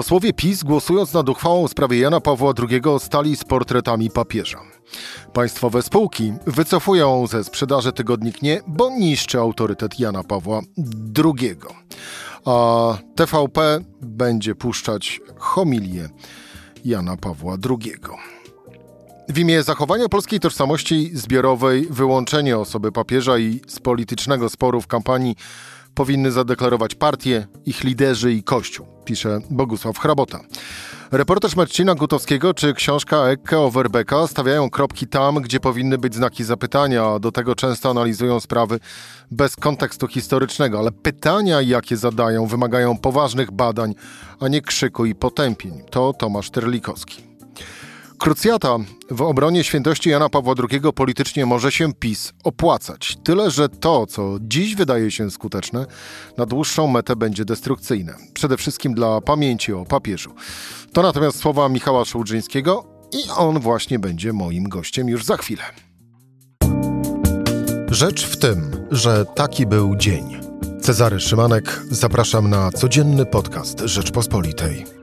Posłowie PiS, głosując nad uchwałą w sprawie Jana Pawła II, stali z portretami papieża. Państwowe spółki wycofują ze sprzedaży tygodnik nie, bo niszczy autorytet Jana Pawła II. A TVP będzie puszczać homilię Jana Pawła II. W imię zachowania polskiej tożsamości zbiorowej wyłączenie osoby papieża i z politycznego sporu w kampanii powinny zadeklarować partie, ich liderzy i kościół, pisze Bogusław Hrabota. Reportaż Marcina Gutowskiego czy książka Ekke Overbecka stawiają kropki tam, gdzie powinny być znaki zapytania, do tego często analizują sprawy bez kontekstu historycznego, ale pytania, jakie zadają, wymagają poważnych badań, a nie krzyku i potępień. To Tomasz Terlikowski. Krucjata w obronie świętości Jana Pawła II politycznie może się PiS opłacać. Tyle, że to, co dziś wydaje się skuteczne, na dłuższą metę będzie destrukcyjne. Przede wszystkim dla pamięci o papieżu. To natomiast słowa Michała Szułdżyńskiego i on właśnie będzie moim gościem już za chwilę. Rzecz w tym, że taki był dzień. Cezary Szymanek, zapraszam na codzienny podcast Rzeczpospolitej.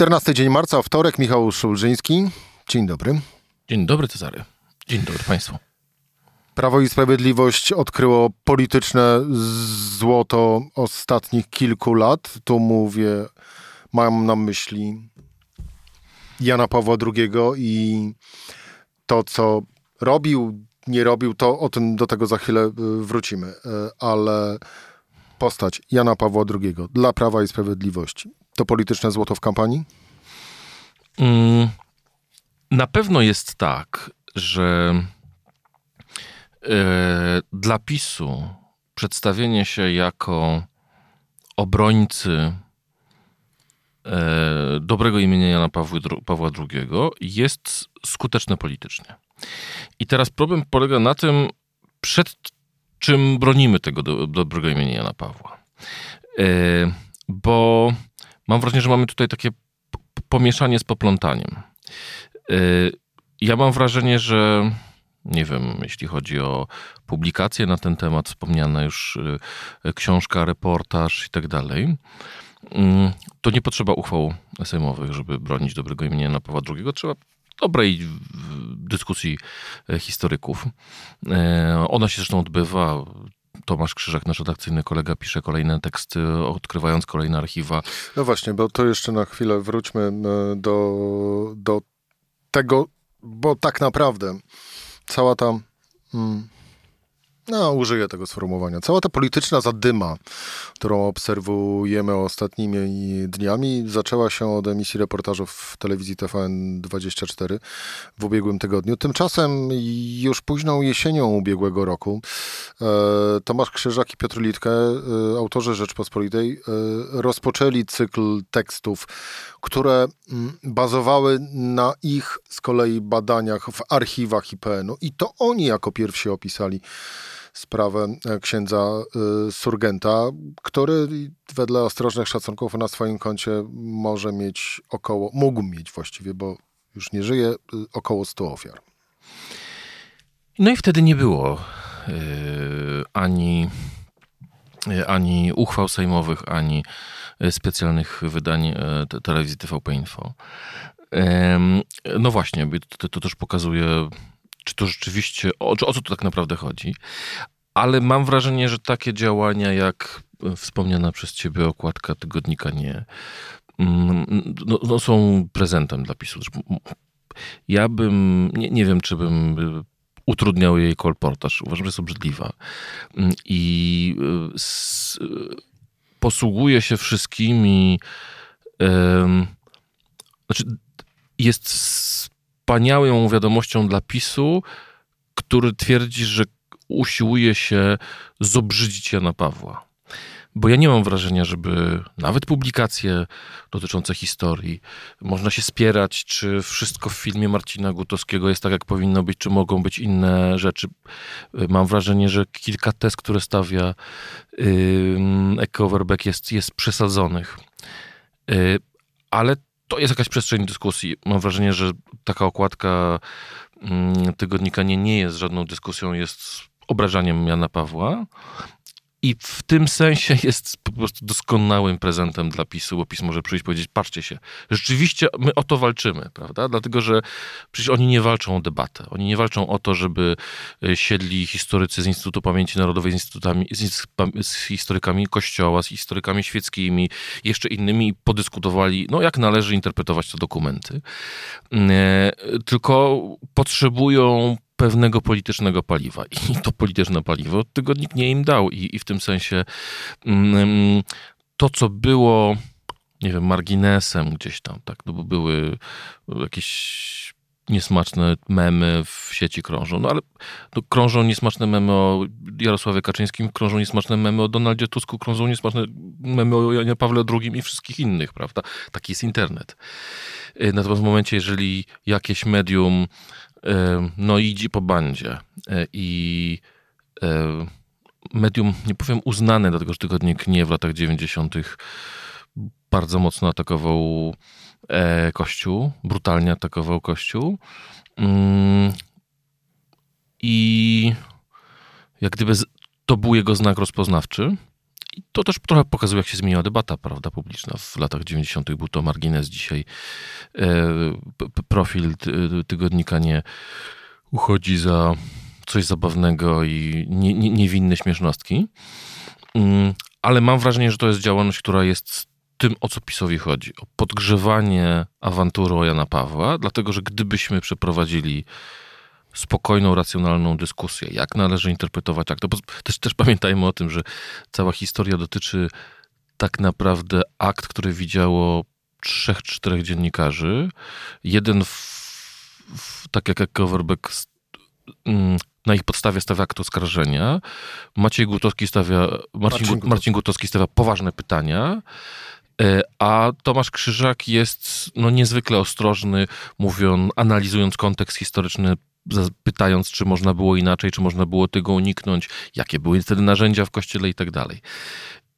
14 dzień marca, wtorek, Michał Szulżyński. Dzień dobry. Dzień dobry, Cezary. Dzień dobry Państwu. Prawo i Sprawiedliwość odkryło polityczne złoto ostatnich kilku lat. Tu mówię, mam na myśli Jana Pawła II i to, co robił, nie robił, to o tym do tego za chwilę y, wrócimy. Y, ale postać Jana Pawła II dla Prawa i Sprawiedliwości to polityczne złoto w kampanii? Mm, na pewno jest tak, że e, dla PiSu przedstawienie się jako obrońcy e, dobrego imienia Jana Pawła II jest skuteczne politycznie. I teraz problem polega na tym, przed czym bronimy tego do, dobrego imienia Jana Pawła. E, bo mam wrażenie, że mamy tutaj takie pomieszanie z poplątaniem. Y, ja mam wrażenie, że nie wiem, jeśli chodzi o publikacje na ten temat, wspomniana już y, książka, reportaż i tak dalej, mm, to nie potrzeba uchwał sejmowych, żeby bronić dobrego imienia na Pawła II. Trzeba dobrej dyskusji e, historyków. E, ona się zresztą odbywa. Tomasz Krzyżak, nasz redakcyjny kolega, pisze kolejne teksty, odkrywając kolejne archiwa. No właśnie, bo to jeszcze na chwilę wróćmy e, do, do tego, bo tak naprawdę cała ta. Hmm, no, użyję tego sformułowania. Cała ta polityczna zadyma, którą obserwujemy ostatnimi dniami, zaczęła się od emisji reportażów w telewizji TVN24 w ubiegłym tygodniu. Tymczasem już późną jesienią ubiegłego roku e, Tomasz Krzyżak i Piotr Litke, e, autorzy Rzeczpospolitej, e, rozpoczęli cykl tekstów, które mm, bazowały na ich z kolei badaniach w archiwach IPN-u i to oni jako pierwsi opisali sprawę e, księdza e, Surgenta, który wedle ostrożnych szacunków na swoim koncie może mieć około, mógł mieć właściwie, bo już nie żyje, e, około 100 ofiar. No i wtedy nie było yy, ani, ani uchwał sejmowych, ani specjalnych wydań telewizji TVP Info. No właśnie, to, to też pokazuje czy to rzeczywiście, o, o co tu tak naprawdę chodzi. Ale mam wrażenie, że takie działania jak wspomniana przez ciebie okładka tygodnika nie, mm, no, no są prezentem dla PiSu. Ja bym, nie, nie wiem, czy bym utrudniał jej kolportaż. Uważam, że jest obrzydliwa. Mm, I s, posługuje się wszystkimi. Znaczy, jest wspaniałą wiadomością dla PiSu, który twierdzi, że usiłuje się zobrzydzić Jana Pawła. Bo ja nie mam wrażenia, żeby nawet publikacje dotyczące historii, można się spierać, czy wszystko w filmie Marcina Gutowskiego jest tak, jak powinno być, czy mogą być inne rzeczy. Mam wrażenie, że kilka tez, które stawia yy, Overbeck jest, jest przesadzonych. Yy, ale to jest jakaś przestrzeń dyskusji. Mam wrażenie, że taka okładka mm, tygodnika nie, nie jest żadną dyskusją, jest obrażaniem Jana Pawła. I w tym sensie jest po prostu doskonałym prezentem dla PiSu, bo PiS może przyjść i powiedzieć, patrzcie się, rzeczywiście my o to walczymy, prawda? Dlatego, że przecież oni nie walczą o debatę. Oni nie walczą o to, żeby e, siedli historycy z Instytutu Pamięci Narodowej, z, instytutami, z, z historykami Kościoła, z historykami świeckimi, jeszcze innymi i podyskutowali, no jak należy interpretować te dokumenty. E, tylko potrzebują pewnego politycznego paliwa. I to polityczne paliwo tygodnik nie im dał. I, i w tym sensie mm, to, co było, nie wiem, marginesem gdzieś tam, tak, no bo były jakieś niesmaczne memy w sieci krążą. No ale no, krążą niesmaczne memy o Jarosławie Kaczyńskim, krążą niesmaczne memy o Donaldzie Tusku, krążą niesmaczne memy o Janie Pawle II i wszystkich innych, prawda? Taki jest internet. Y, natomiast w momencie, jeżeli jakieś medium no idzie po bandzie e, i medium, nie powiem uznane, dlatego że tygodnik nie w latach 90. bardzo mocno atakował e, Kościół, brutalnie atakował Kościół. Mm, I jak gdyby to był jego znak rozpoznawczy. I to też trochę pokazuje, jak się zmieniła debata prawda, publiczna. W latach 90. był to margines, dzisiaj e, profil tygodnika nie uchodzi za coś zabawnego i nie, nie, niewinne śmiesznostki. Mm, ale mam wrażenie, że to jest działalność, która jest tym, o co PiSowi chodzi. O podgrzewanie awantury o Jana Pawła, dlatego że gdybyśmy przeprowadzili spokojną, racjonalną dyskusję, jak należy interpretować akt. Też, też pamiętajmy o tym, że cała historia dotyczy tak naprawdę akt, który widziało trzech, czterech dziennikarzy. Jeden, w, w, tak jak Coverback, mm, na ich podstawie stawia akt oskarżenia. Maciej Gutowski stawia, Marcin, Marcin, Marcin Gutowski stawia poważne pytania. E, a Tomasz Krzyżak jest no, niezwykle ostrożny, mówiąc, analizując kontekst historyczny pytając, czy można było inaczej, czy można było tego uniknąć, jakie były wtedy narzędzia w kościele i tak dalej.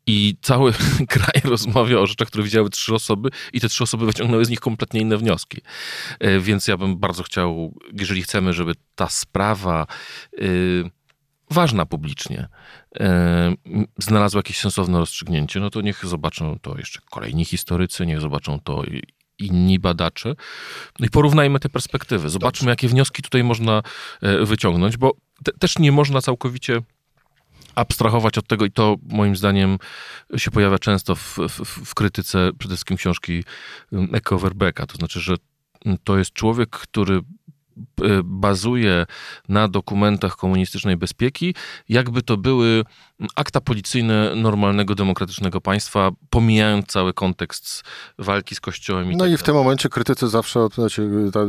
I cały kraj rozmawia o rzeczach, które widziały trzy osoby, i te trzy osoby wyciągnęły z nich kompletnie inne wnioski. E, więc ja bym bardzo chciał, jeżeli chcemy, żeby ta sprawa yy, ważna publicznie yy, znalazła jakieś sensowne rozstrzygnięcie, no to niech zobaczą to jeszcze kolejni historycy, niech zobaczą to inni badacze. No i porównajmy te perspektywy. Zobaczmy, Dobrze. jakie wnioski tutaj można e, wyciągnąć, bo te, też nie można całkowicie abstrahować od tego, i to moim zdaniem się pojawia często w, w, w krytyce przede wszystkim książki Eko Verbeka. To znaczy, że to jest człowiek, który bazuje na dokumentach komunistycznej bezpieki, jakby to były akta policyjne normalnego, demokratycznego państwa, pomijając cały kontekst walki z Kościołem. I no tak i w tym momencie krytycy zawsze, znaczy, ta,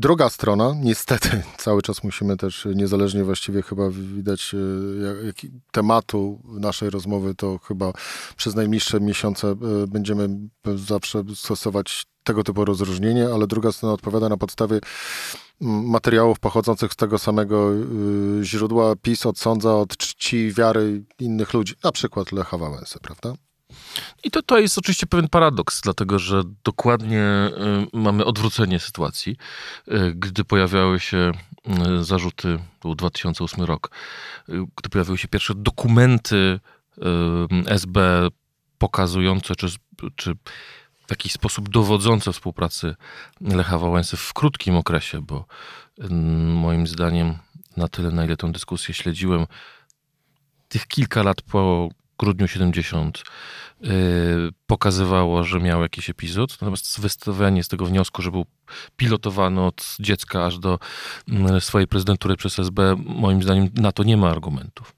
Druga strona, niestety, cały czas musimy też, niezależnie właściwie chyba widać e, jak, tematu naszej rozmowy, to chyba przez najbliższe miesiące e, będziemy zawsze stosować tego typu rozróżnienie, ale druga strona odpowiada na podstawie materiałów pochodzących z tego samego e, źródła. PiS odsądza od czci wiary innych ludzi, na przykład Lecha Wałęsy, prawda? I to, to jest oczywiście pewien paradoks, dlatego że dokładnie y, mamy odwrócenie sytuacji. Y, gdy pojawiały się y, zarzuty, był 2008 rok, gdy pojawiły się pierwsze dokumenty SB pokazujące, czy, czy w jakiś sposób dowodzące współpracy Lecha Wałęsy w krótkim okresie, bo moim zdaniem na tyle, na ile tę dyskusję śledziłem, tych kilka lat po grudniu 70 yy, pokazywało, że miał jakiś epizod, natomiast wystawianie z tego wniosku, że był pilotowany od dziecka aż do yy, swojej prezydentury przez SB, moim zdaniem na to nie ma argumentów.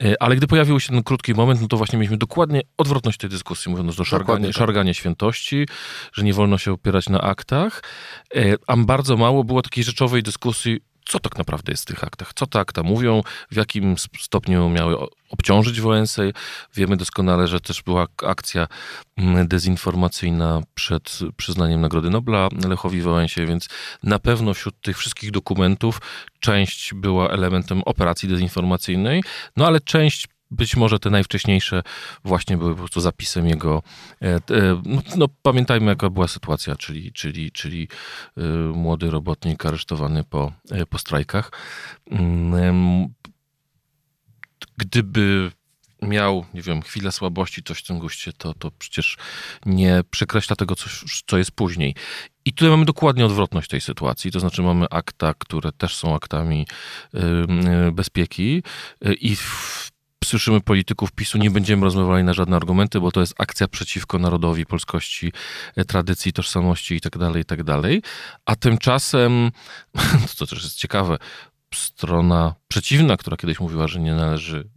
Yy, ale gdy pojawił się ten krótki moment, no to właśnie mieliśmy dokładnie odwrotność tej dyskusji, mówiąc o szarganie, tak. szarganie świętości, że nie wolno się opierać na aktach, yy, a bardzo mało było takiej rzeczowej dyskusji co tak naprawdę jest w tych aktach, co te akta mówią, w jakim stopniu miały obciążyć Wałęsę. Wiemy doskonale, że też była akcja mm, dezinformacyjna przed przyznaniem Nagrody Nobla Lechowi Wałęsie, więc na pewno wśród tych wszystkich dokumentów część była elementem operacji dezinformacyjnej, no ale część być może te najwcześniejsze właśnie były po prostu zapisem jego. E, e, no, no, pamiętajmy, jaka była sytuacja, czyli, czyli, czyli e, młody robotnik aresztowany po, po strajkach. Mm, gdyby miał, nie wiem, chwilę słabości, coś w tym guście, to, to przecież nie przekreśla tego, co, co jest później. I tutaj mamy dokładnie odwrotność tej sytuacji, to znaczy mamy akta, które też są aktami yy, bezpieki i w, słyszymy polityków PiSu, nie będziemy rozmawiali na żadne argumenty, bo to jest akcja przeciwko narodowi, polskości, y, tradycji, tożsamości itd., tak itd. Tak A tymczasem, to też jest ciekawe, strona przeciwna, która kiedyś mówiła, że nie należy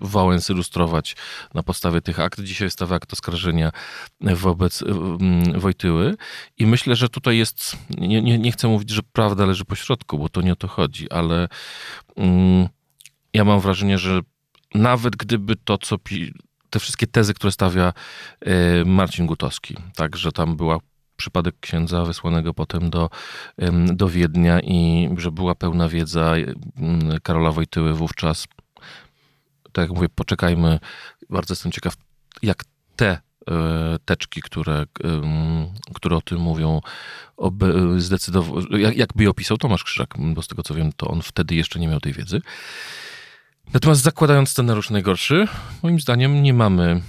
Wałęsy ilustrować na podstawie tych akt. Dzisiaj stawia akt oskarżenia wobec mm, Wojtyły i myślę, że tutaj jest, nie, nie, nie chcę mówić, że prawda leży po środku, bo to nie o to chodzi, ale mm, ja mam wrażenie, że nawet gdyby to, co te wszystkie tezy, które stawia e, Marcin Gutowski, tak, że tam była przypadek księdza wysłanego potem do, do Wiednia i że była pełna wiedza Karola Wojtyły wówczas tak jak mówię, poczekajmy. Bardzo jestem ciekaw, jak te teczki, które, które o tym mówią, zdecydował, jak, jakby je opisał Tomasz Krzyżak, bo z tego co wiem, to on wtedy jeszcze nie miał tej wiedzy. Natomiast zakładając scenariusz najgorszy, moim zdaniem nie mamy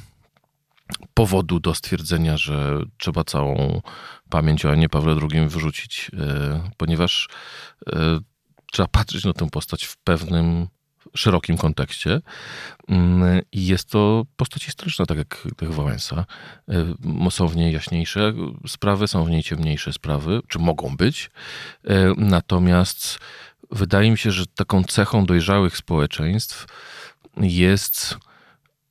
powodu do stwierdzenia, że trzeba całą pamięć o Anie Pawle II wyrzucić, e, ponieważ e, trzeba patrzeć na tę postać w pewnym szerokim kontekście. Mm, I jest to postać historyczna, tak jak, jak Wałęsa. E, są w niej jaśniejsze sprawy, są w niej ciemniejsze sprawy, czy mogą być. Natomiast wydaje mi się, że taką cechą dojrzałych społeczeństw jest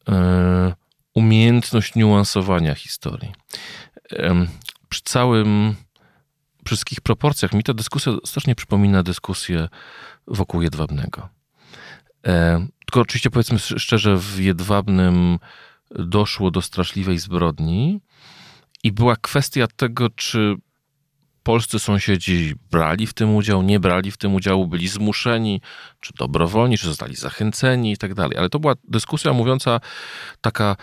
e, umiejętność niuansowania historii. Przy całym, wszystkich proporcjach mi ta dyskusja strasznie przypomina dyskusję wokół Jedwabnego. E, tylko oczywiście powiedzmy szczerze, w Jedwabnym doszło do straszliwej zbrodni i była kwestia tego, czy polscy sąsiedzi brali w tym udział, nie brali w tym udziału, byli zmuszeni, czy dobrowolni, czy zostali zachęceni i tak dalej. Ale to była dyskusja mówiąca taka,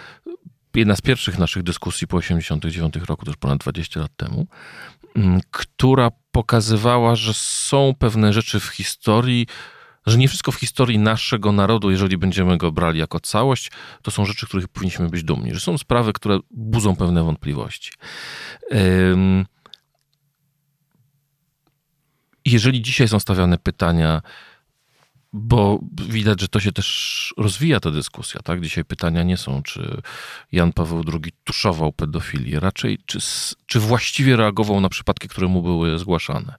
jedna z pierwszych naszych dyskusji po 89 roku, to już ponad 20 lat temu, która pokazywała, że są pewne rzeczy w historii, że nie wszystko w historii naszego narodu, jeżeli będziemy go brali jako całość, to są rzeczy, których powinniśmy być dumni, że są sprawy, które budzą pewne wątpliwości. Jeżeli dzisiaj są stawiane pytania, bo widać, że to się też rozwija ta dyskusja, tak? Dzisiaj pytania nie są, czy Jan Paweł II tuszował pedofilię, raczej czy, czy właściwie reagował na przypadki, które mu były zgłaszane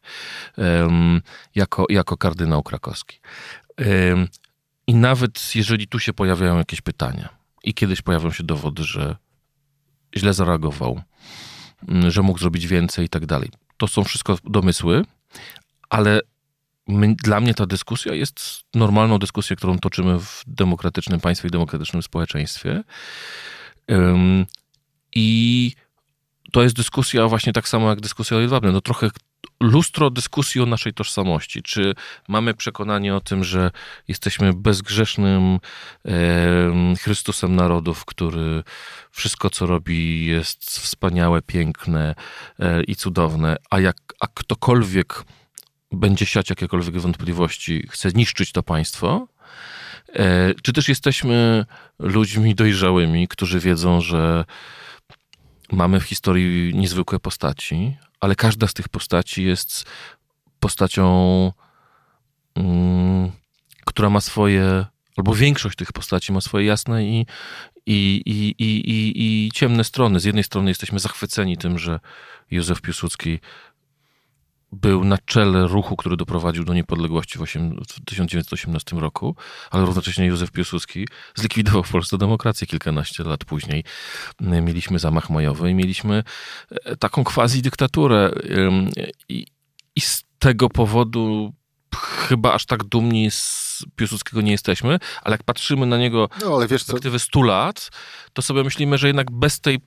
um, jako, jako kardynał krakowski. Um, I nawet jeżeli tu się pojawiają jakieś pytania i kiedyś pojawią się dowody, że źle zareagował, że mógł zrobić więcej i tak dalej. To są wszystko domysły, ale my, dla mnie ta dyskusja jest normalną dyskusją, którą toczymy w demokratycznym państwie i demokratycznym społeczeństwie. Um, I to jest dyskusja właśnie tak samo jak dyskusja o Jedwabnym. No trochę lustro dyskusji o naszej tożsamości. Czy mamy przekonanie o tym, że jesteśmy bezgrzesznym e, Chrystusem narodów, który wszystko, co robi, jest wspaniałe, piękne e, i cudowne, a jak a ktokolwiek będzie siać jakiekolwiek wątpliwości, chce niszczyć to państwo, e, czy też jesteśmy ludźmi dojrzałymi, którzy wiedzą, że mamy w historii niezwykłe postaci, ale każda z tych postaci jest postacią, mm, która ma swoje, albo większość tych postaci ma swoje jasne i, i, i, i, i, ciemne strony. Z jednej strony jesteśmy zachwyceni tym, że Józef Piłsudski był na czele ruchu, który doprowadził do niepodległości w, 8, w 1918 roku, ale równocześnie Józef Piłsudski zlikwidował w Polsce demokrację kilkanaście lat później. Mieliśmy zamach majowy i mieliśmy e, taką quasi-dyktaturę. I, I z tego powodu chyba aż tak dumni z Piłsudskiego nie jesteśmy, ale jak patrzymy na niego no, z perspektywy 100 lat, to sobie myślimy, że jednak bez tej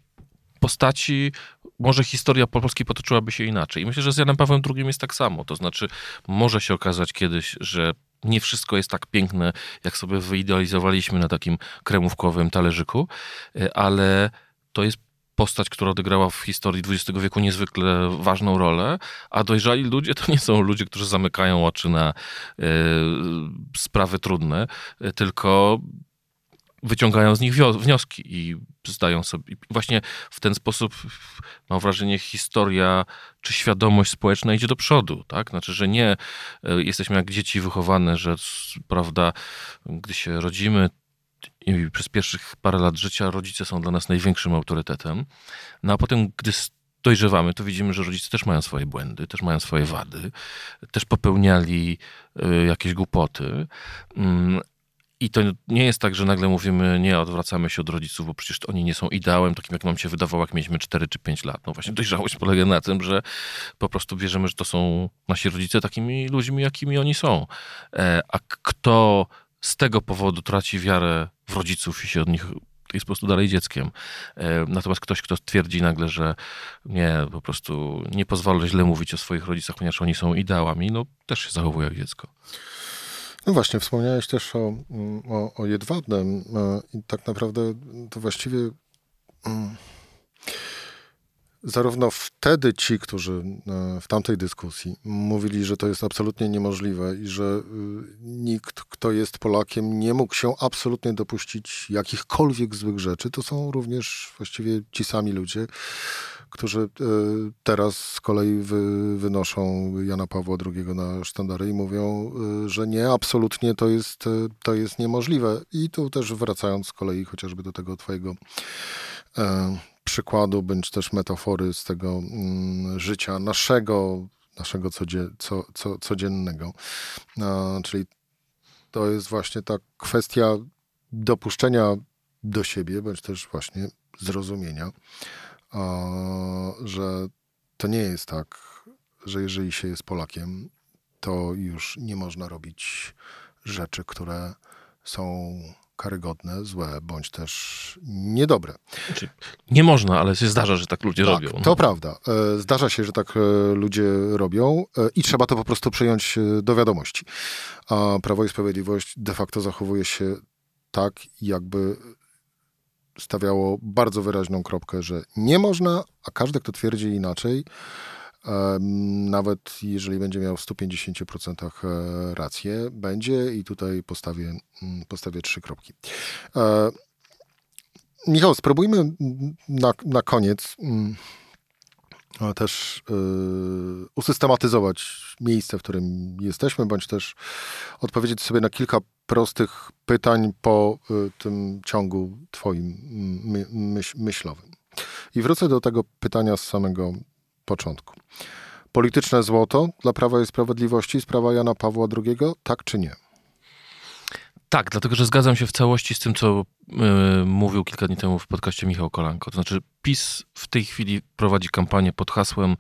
postaci może historia Polski potoczyłaby się inaczej. I myślę, że z Janem Pawłem II jest tak samo. To znaczy, może się okazać kiedyś, że nie wszystko jest tak piękne, jak sobie wyidealizowaliśmy na takim kremówkowym talerzyku, e, ale to jest postać, która odegrała w historii XX wieku niezwykle ważną rolę, a dojrzali ludzie to nie są ludzie, którzy zamykają oczy na y, sprawy trudne, tylko wyciągają z nich wnioski i zdają sobie. Właśnie w ten sposób, mam wrażenie, historia czy świadomość społeczna idzie do przodu. Tak? Znaczy, że nie e, jesteśmy jak dzieci wychowane, że prawda, gdy się rodzimy, i przez pierwszych parę lat życia rodzice są dla nas największym autorytetem. No a potem, gdy dojrzewamy, to widzimy, że rodzice też mają swoje błędy, też mają swoje wady, też popełniali y, jakieś głupoty. I to nie jest tak, że nagle mówimy, nie, odwracamy się od rodziców, bo przecież oni nie są ideałem, takim jak nam się wydawało, jak mieliśmy 4 czy 5 lat. No właśnie dojrzałość polega na tym, że po prostu bierzemy, że to są nasi rodzice takimi ludźmi, jakimi oni są. E, a kto z tego powodu traci wiarę w rodziców i się od nich jest po prostu dalej dzieckiem. E, natomiast ktoś, kto twierdzi nagle, że nie, po prostu nie pozwolę źle mówić o swoich rodzicach, ponieważ oni są ideałami, no też się zachowuje jak dziecko. No właśnie, wspomniałeś też o, o, o Jedwabnem e, i tak naprawdę to właściwie mm, zarówno wtedy ci, którzy e, w tamtej dyskusji mówili, że to jest absolutnie niemożliwe i że y, nikt, kto jest Polakiem, nie mógł się absolutnie dopuścić jakichkolwiek złych rzeczy, to są również właściwie ci sami ludzie, którzy e, teraz z kolei wy, wynoszą Jana Pawła II na sztandary i mówią, e, że nie, absolutnie to jest, to jest niemożliwe. I tu też wracając z kolei chociażby do tego twojego przykładu, bądź też metafory z tego mm, życia naszego, naszego codzie, co, co, codziennego. Czyli to jest właśnie ta kwestia dopuszczenia do siebie, bądź też właśnie zrozumienia, że to nie jest tak, że jeżeli się jest Polakiem, to już nie można robić rzeczy, które są karygodne, złe, bądź też niedobre. Znaczy, nie można, ale się zdarza, że tak ludzie tak, robią. No. To prawda. E, zdarza się, że tak e, ludzie robią e, i trzeba to po prostu przyjąć do wiadomości. A Prawo i Sprawiedliwość de facto zachowuje się tak, jakby stawiało bardzo wyraźną kropkę, że nie można, a każdy, kto twierdzi inaczej, nawet jeżeli będzie miał w 150% e, rację, będzie i tutaj postawię, mm, postawię trzy kropki. E, Michał, spróbujmy na, na koniec mm, też yy, usystematyzować miejsce, w którym jesteśmy, bądź też odpowiedzieć sobie na kilka prostych pytań po y, tym ciągu Twoim my, myśl, myślowym. I wrócę do tego pytania z samego początku. Polityczne złoto dla Prawa i Sprawiedliwości, sprawa Jana Pawła II, tak czy nie? Tak, dlatego że zgadzam się w całości z tym, co y, mówił kilka dni temu w podcaście Michał Kolanko. To znaczy, PiS w tej chwili prowadzi kampanię pod hasłem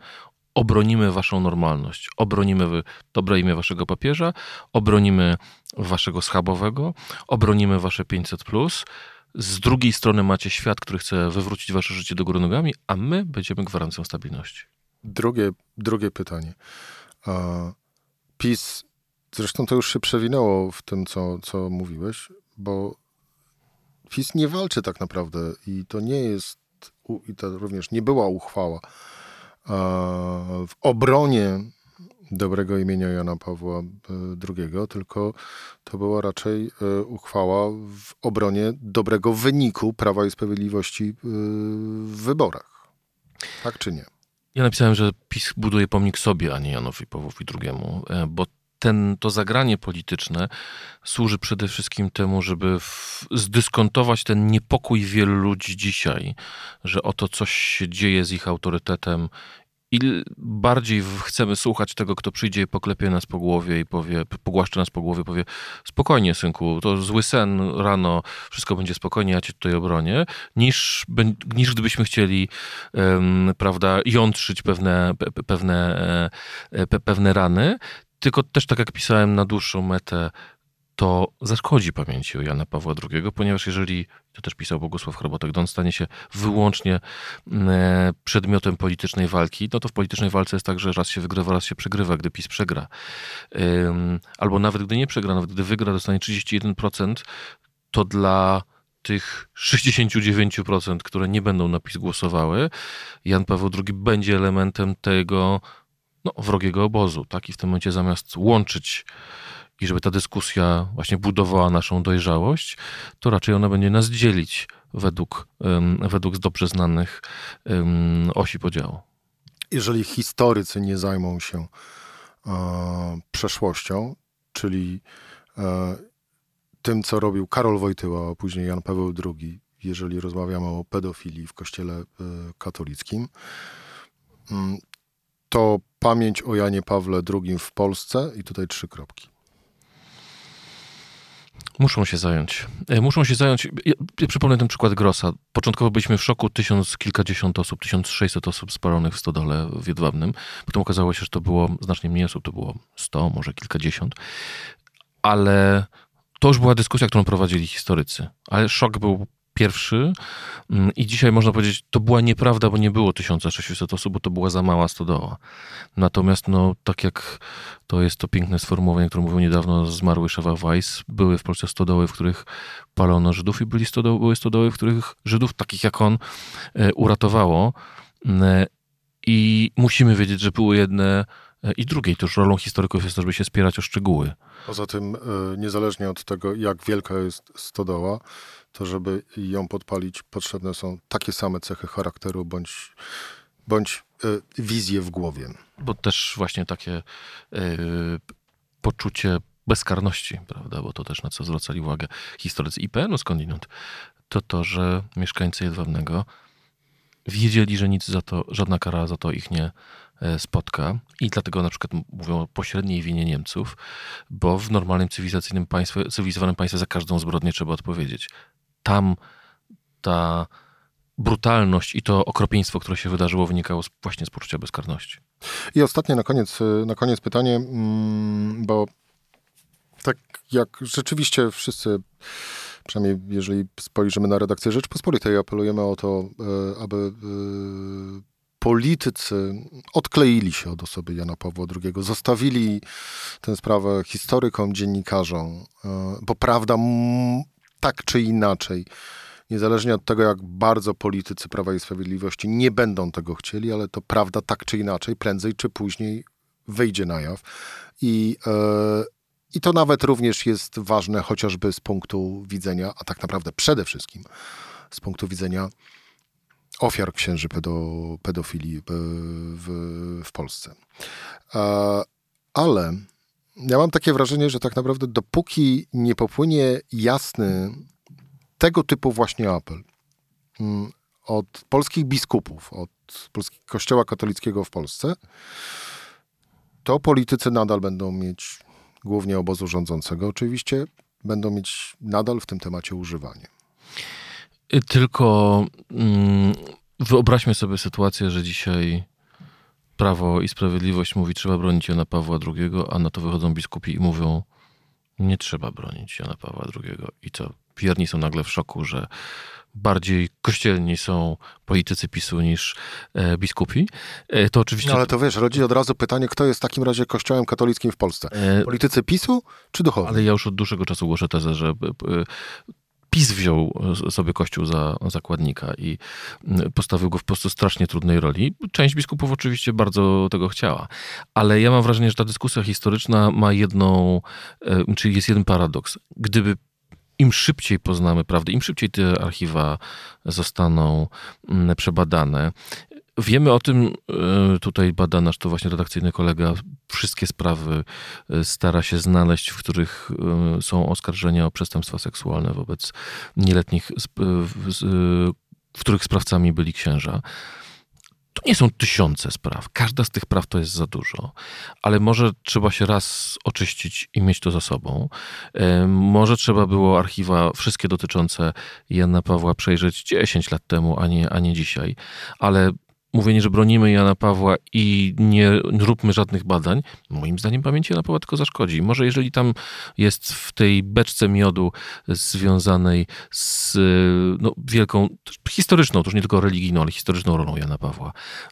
obronimy waszą normalność, obronimy dobre imię waszego papieża, obronimy waszego schabowego, obronimy wasze 500. Z drugiej strony macie świat, który chce wywrócić wasze życie do góry nogami, a my będziemy gwarancją stabilności. Drugie, drugie pytanie. PiS, zresztą to już się przewinęło w tym, co, co mówiłeś, bo PiS nie walczy tak naprawdę i to nie jest, i to również nie była uchwała w obronie dobrego imienia Jana Pawła e, II, tylko to była raczej e, uchwała w obronie dobrego wyniku Prawa i Sprawiedliwości e, w wyborach. Tak czy nie? Ja napisałem, że PiS buduje pomnik sobie, a nie Janowi Pawłowi II, bo ten, to zagranie polityczne służy przede wszystkim temu, żeby w, zdyskontować ten niepokój wielu ludzi dzisiaj, że oto coś się dzieje z ich autorytetem i bardziej chcemy słuchać tego, kto przyjdzie i poklepie nas po głowie i powie, pogłaszcze nas po głowie, powie spokojnie synku, to zły sen rano, wszystko będzie spokojnie, ja cię tutaj obronię, niż, niż gdybyśmy chcieli um, prawda, jątrzyć pewne, pewne, e, pe, pewne rany, tylko też tak jak pisałem na dłuższą metę, to zaszkodzi pamięci o Jana Pawła II, ponieważ jeżeli, to też pisał Bogusław Chrobotek, on stanie się wyłącznie mm, e, przedmiotem politycznej walki, no to w politycznej walce jest tak, że raz się wygrywa, raz się przegrywa, gdy PiS przegra. Albo nawet gdy nie przegra, nawet gdy wygra, dostanie 31%, to dla tych 69%, które nie będą na PiS głosowały, Jan Paweł II będzie elementem tego no, wrogiego obozu. Tak? I w tym momencie zamiast łączyć i żeby ta dyskusja właśnie budowała naszą dojrzałość, to raczej ona będzie nas dzielić według, według dobrze znanych osi podziału. Jeżeli historycy nie zajmą się e, przeszłością, czyli e, tym, co robił Karol Wojtyła, a później Jan Paweł II, jeżeli rozmawiamy o pedofilii w kościele e, katolickim, mm, to pamięć o Janie Pawle II w Polsce i tutaj trzy kropki. Muszą się zająć. E, muszą się zająć. Ja, ja przypomnę ten przykład Grossa. Początkowo byliśmy w szoku, tysiąc kilkadziesiąt osób, tysiąc sześćset osób spalonych w stodole w Jedwabnym. Potem okazało się, że to było znacznie mniej osób, to było sto, może kilkadziesiąt. Ale to już była dyskusja, którą prowadzili historycy. Ale szok był pierwszy mm, i dzisiaj można powiedzieć, to była nieprawda, bo nie było 1600 osób, bo to była za mała stodoła. Natomiast, no, tak jak to jest to piękne sformułowanie, które mówił niedawno zmarły Szewa Weiss, były w Polsce stodoły, w których palono Żydów i byli stodoły, były stodoły, w których Żydów, takich jak on, e, uratowało. Mm, I musimy wiedzieć, że były jedne e, i drugie. To już rolą historyków jest to, żeby się spierać o szczegóły. Poza tym, e, niezależnie od tego, jak wielka jest stodoła, to żeby ją podpalić, potrzebne są takie same cechy charakteru bądź, bądź y, wizje w głowie. Bo też właśnie takie y, poczucie bezkarności, prawda, bo to też na co zwracali uwagę historycy IPN-u skądinąd, to to, że mieszkańcy Jedwabnego wiedzieli, że nic za to, żadna kara za to ich nie e, spotka. I dlatego na przykład mówią o pośredniej winie Niemców, bo w normalnym cywilizacyjnym państwie, cywilizowanym państwie za każdą zbrodnię trzeba odpowiedzieć tam ta brutalność i to okropieństwo, które się wydarzyło, wynikało właśnie z poczucia bezkarności. I ostatnie na koniec, na koniec pytanie, mm, bo tak jak rzeczywiście wszyscy, przynajmniej jeżeli spojrzymy na redakcję Rzeczpospolitej, apelujemy o to, e, aby e, politycy odkleili się od osoby Jana Pawła II, zostawili tę sprawę historykom, dziennikarzom, e, bo prawda tak czy inaczej, niezależnie od tego, jak bardzo politycy Prawa i Sprawiedliwości nie będą tego chcieli, ale to prawda tak czy inaczej, prędzej czy później wyjdzie na jaw. I, yy, i to nawet również jest ważne chociażby z punktu widzenia, a tak naprawdę przede wszystkim z punktu widzenia ofiar księży pedo, pedofilii w, w Polsce. E, ale ja mam takie wrażenie, że tak naprawdę dopóki nie popłynie jasny tego typu właśnie apel mm, od polskich biskupów, od polskiego kościoła katolickiego w Polsce, to politycy nadal będą mieć, głównie obozu rządzącego oczywiście, będą mieć nadal w tym temacie używanie. Tylko mm, wyobraźmy sobie sytuację, że dzisiaj Prawo i Sprawiedliwość mówi, trzeba bronić Jana Pawła II, a na to wychodzą biskupi i mówią, nie trzeba bronić Jana Pawła II. I co? Wierni są nagle w szoku, że bardziej kościelni są politycy PiSu niż e, biskupi, e, to oczywiście... No ale to wiesz, rodzi od razu pytanie, kto jest w takim razie kościołem katolickim w Polsce? E, politycy PiSu czy duchowi? Ale ja już od dłuższego czasu głoszę tezę, że PiS wziął sobie Kościół za zakładnika i postawił go w po prostu strasznie trudnej roli. Część biskupów oczywiście bardzo tego chciała, ale ja mam wrażenie, że ta dyskusja historyczna ma jedną, e, czyli jest jeden paradoks. Gdyby im szybciej poznamy prawdę, im szybciej te archiwa zostaną przebadane, Wiemy o tym, e, tutaj bada nasz to właśnie redakcyjny kolega, wszystkie sprawy e, stara się znaleźć, w których e, są oskarżenia o przestępstwa seksualne wobec nieletnich, w których sprawcami byli księża. To nie są tysiące spraw. Każda z tych praw to jest za dużo, ale może trzeba się raz oczyścić i mieć to za sobą. Może trzeba było archiwa wszystkie dotyczące Jana Pawła przejrzeć 10 lat temu, a nie, a nie dzisiaj, ale mówienie, że bronimy Jana Pawła i nie róbmy żadnych badań, moim zdaniem pamięci Jana Pawła tylko zaszkodzi. Może jeżeli tam jest w tej beczce miodu związanej z no, wielką, historyczną, to już nie tylko religijną, ale historyczną rolą Jana Pawła,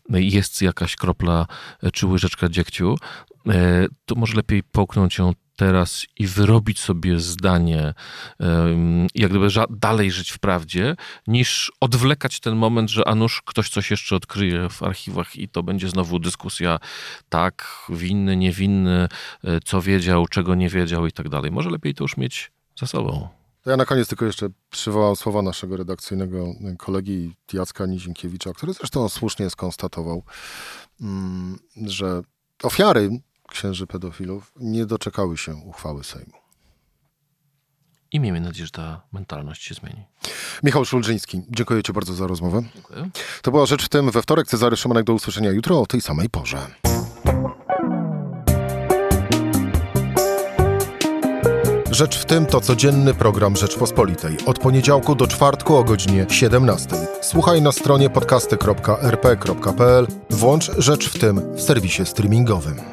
jest jakaś kropla czy łyżeczka dziegciu, to może lepiej połknąć ją teraz i wyrobić sobie zdanie, jak gdyby dalej żyć w prawdzie, niż odwlekać ten moment, że a nuż ktoś coś jeszcze odkryje w archiwach i to będzie znowu dyskusja tak, winny, niewinny, e, co wiedział, czego nie wiedział i tak dalej. Może lepiej to już mieć za sobą. To ja na koniec tylko jeszcze przywołam słowa naszego redakcyjnego kolegi Jacka Nizinkiewicza, który zresztą słusznie skonstatował, mm, że ofiary księży pedofilów nie doczekały się uchwały Sejmu. I miejmy nadzieję, że ta mentalność się zmieni. Michał Szulżyński, dziękuję Ci bardzo za rozmowę. Dziękuję. To była rzecz w tym we wtorek. Cezary Szymanek do usłyszenia jutro o tej samej porze. Rzecz w tym to codzienny program Rzeczpospolitej. Od poniedziałku do czwartku o godzinie 17. Słuchaj na stronie podcasty.rp.pl. Włącz Rzecz w tym w serwisie streamingowym.